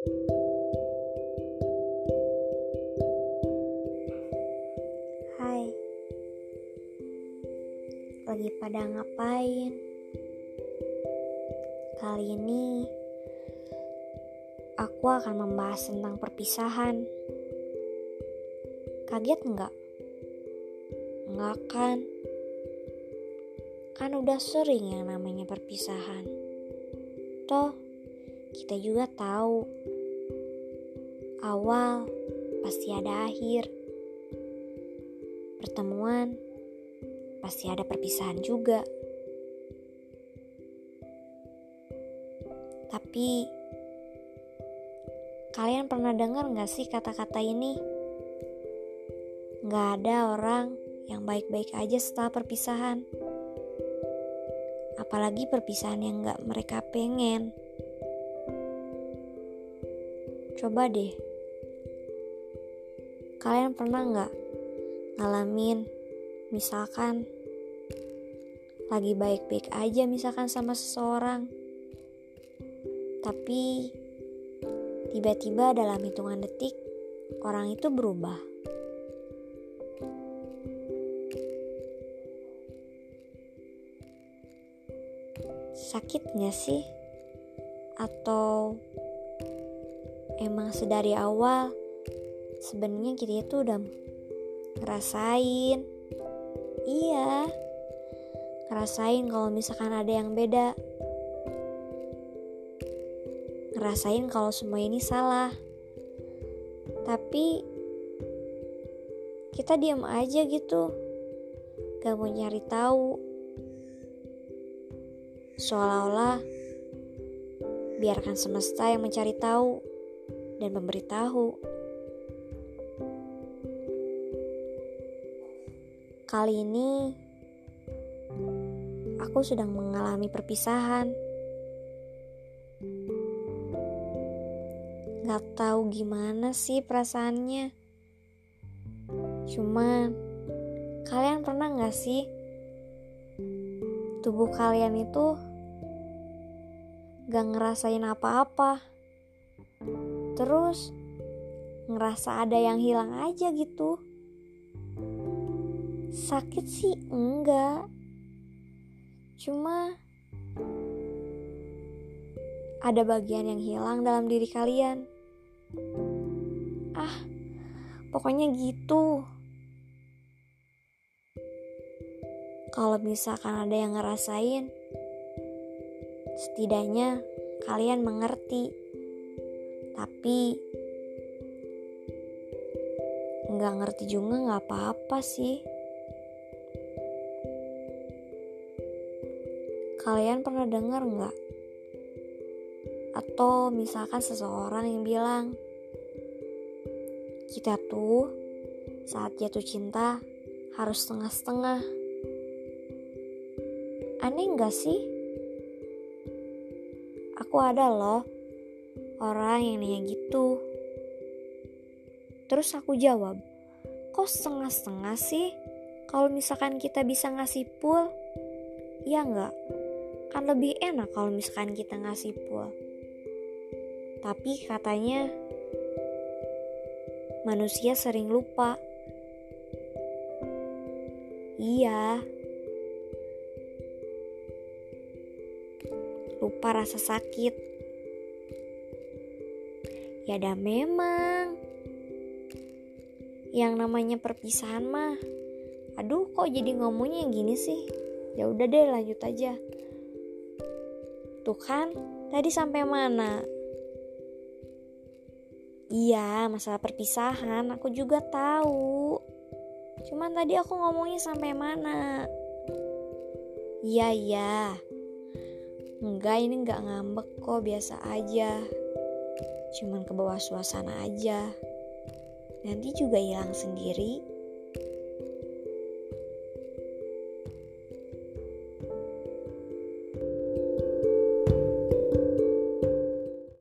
Hai, lagi pada ngapain? Kali ini aku akan membahas tentang perpisahan. Kaget nggak? Nggak kan? Kan udah sering yang namanya perpisahan. Toh, kita juga tahu awal pasti ada akhir. Pertemuan pasti ada perpisahan juga. Tapi kalian pernah dengar gak sih kata-kata ini? Gak ada orang yang baik-baik aja setelah perpisahan. Apalagi perpisahan yang gak mereka pengen. Coba deh, kalian pernah gak ngalamin misalkan lagi baik-baik aja misalkan sama seseorang tapi tiba-tiba dalam hitungan detik orang itu berubah sakit gak sih? Atau emang sedari awal sebenarnya kita itu udah ngerasain. Iya ngerasain kalau misalkan ada yang beda. Ngerasain kalau semua ini salah. Tapi kita diam aja gitu. Gak mau nyari tahu. Seolah-olah biarkan semesta yang mencari tahu dan memberitahu. Kali ini aku sedang mengalami perpisahan. Gak tahu gimana sih perasaannya. Cuma kalian pernah gak sih tubuh kalian itu gak ngerasain apa-apa. Terus ngerasa ada yang hilang aja gitu. Sakit sih enggak. Cuma ada bagian yang hilang dalam diri kalian. Ah, pokoknya gitu. Kalau misalkan ada yang ngerasain, Setidaknya kalian mengerti, tapi nggak ngerti juga nggak apa-apa sih. Kalian pernah dengar nggak? Atau misalkan seseorang yang bilang, kita tuh saat jatuh cinta harus setengah-setengah. Aneh nggak sih? Aku ada loh orang yang nanya gitu. Terus aku jawab, kok setengah-setengah sih? Kalau misalkan kita bisa ngasih pool, ya enggak? Kan lebih enak kalau misalkan kita ngasih pool. Tapi katanya manusia sering lupa. Iya, lupa rasa sakit. Ya dah memang. Yang namanya perpisahan mah. Aduh kok jadi ngomongnya gini sih? Ya udah deh lanjut aja. Tuh kan, tadi sampai mana? Iya, masalah perpisahan aku juga tahu. Cuman tadi aku ngomongnya sampai mana? Iya, iya. Enggak, ini enggak ngambek kok, biasa aja. Cuman ke bawah suasana aja. Nanti juga hilang sendiri.